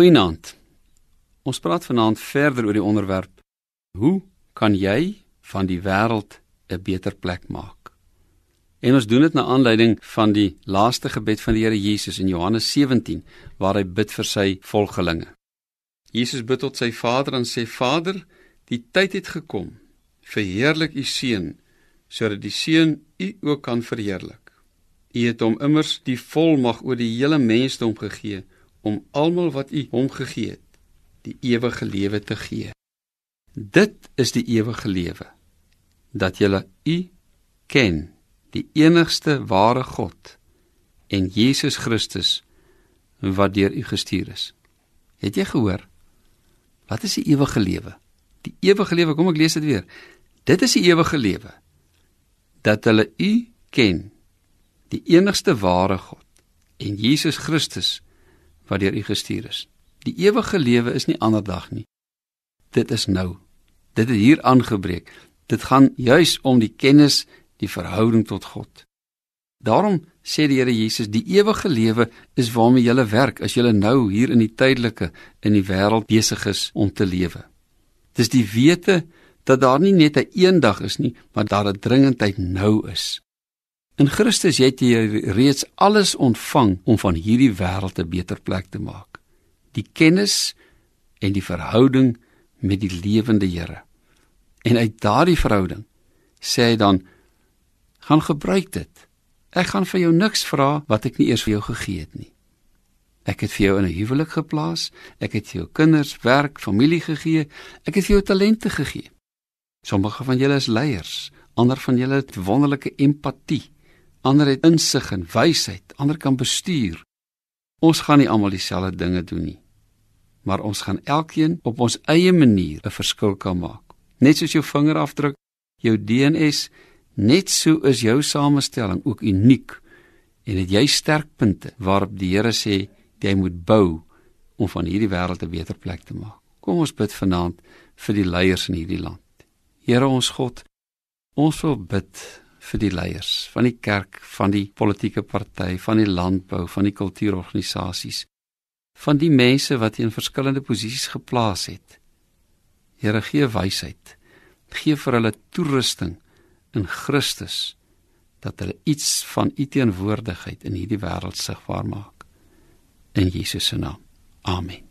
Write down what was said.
Goeienaand. Ons praat vanaand verder oor die onderwerp: Hoe kan jy van die wêreld 'n beter plek maak? En ons doen dit na aanleiding van die laaste gebed van die Here Jesus in Johannes 17 waar hy bid vir sy volgelinge. Jesus bid tot sy Vader en sê: Vader, die tyd het gekom. Verheerlik u seun sodat die seun u ook kan verheerlik. U het hom immers die volmag oor die hele mensdom gegee om almal wat U hom gegee het, die ewige lewe te gee. Dit is die ewige lewe dat julle U ken, die enigste ware God en Jesus Christus wat deur U gestuur is. Het jy gehoor? Wat is die ewige lewe? Die ewige lewe, kom ek lees dit weer. Dit is die ewige lewe dat hulle U ken, die enigste ware God en Jesus Christus wat deur U gestuur is. Die ewige lewe is nie ander dag nie. Dit is nou. Dit het hier aangebreek. Dit gaan juis om die kennis, die verhouding tot God. Daarom sê die Here Jesus, die ewige lewe is waarmee jy werk as jy nou hier in die tydelike in die wêreld besig is om te lewe. Dis die wete dat daar nie net 'n eendag is nie, maar dat dit dringendheid nou is. In Christus het jy reeds alles ontvang om van hierdie wêreld 'n beter plek te maak. Die kennis en die verhouding met die lewende Here. En uit daardie verhouding sê hy dan gaan gebruik dit. Ek gaan vir jou niks vra wat ek nie eers vir jou gegee het nie. Ek het vir jou in 'n huwelik geplaas, ek het vir jou kinders, werk, familie gegee, ek het vir jou talente gegee. Sommige van julle is leiers, ander van julle het wonderlike empatie ander het insig en wysheid, ander kan bestuur. Ons gaan nie almal dieselfde dinge doen nie. Maar ons gaan elkeen op ons eie manier 'n verskil kan maak. Net soos jou vingerafdruk, jou DNS, net so is jou samestelling ook uniek en het jy sterkpunte waarop die Here sê jy moet bou om van hierdie wêreld 'n beter plek te maak. Kom ons bid vanaand vir die leiers in hierdie land. Here ons God, ons wil bid vir die leiers van die kerk, van die politieke party, van die landbou, van die kultuurorganisasies, van die mense wat in verskillende posisies geplaas het. Here gee wysheid. Gee vir hulle toerusting in Christus dat hulle iets van u teenwoordigheid in hierdie wêreld sigbaar maak. In Jesus se naam. Amen.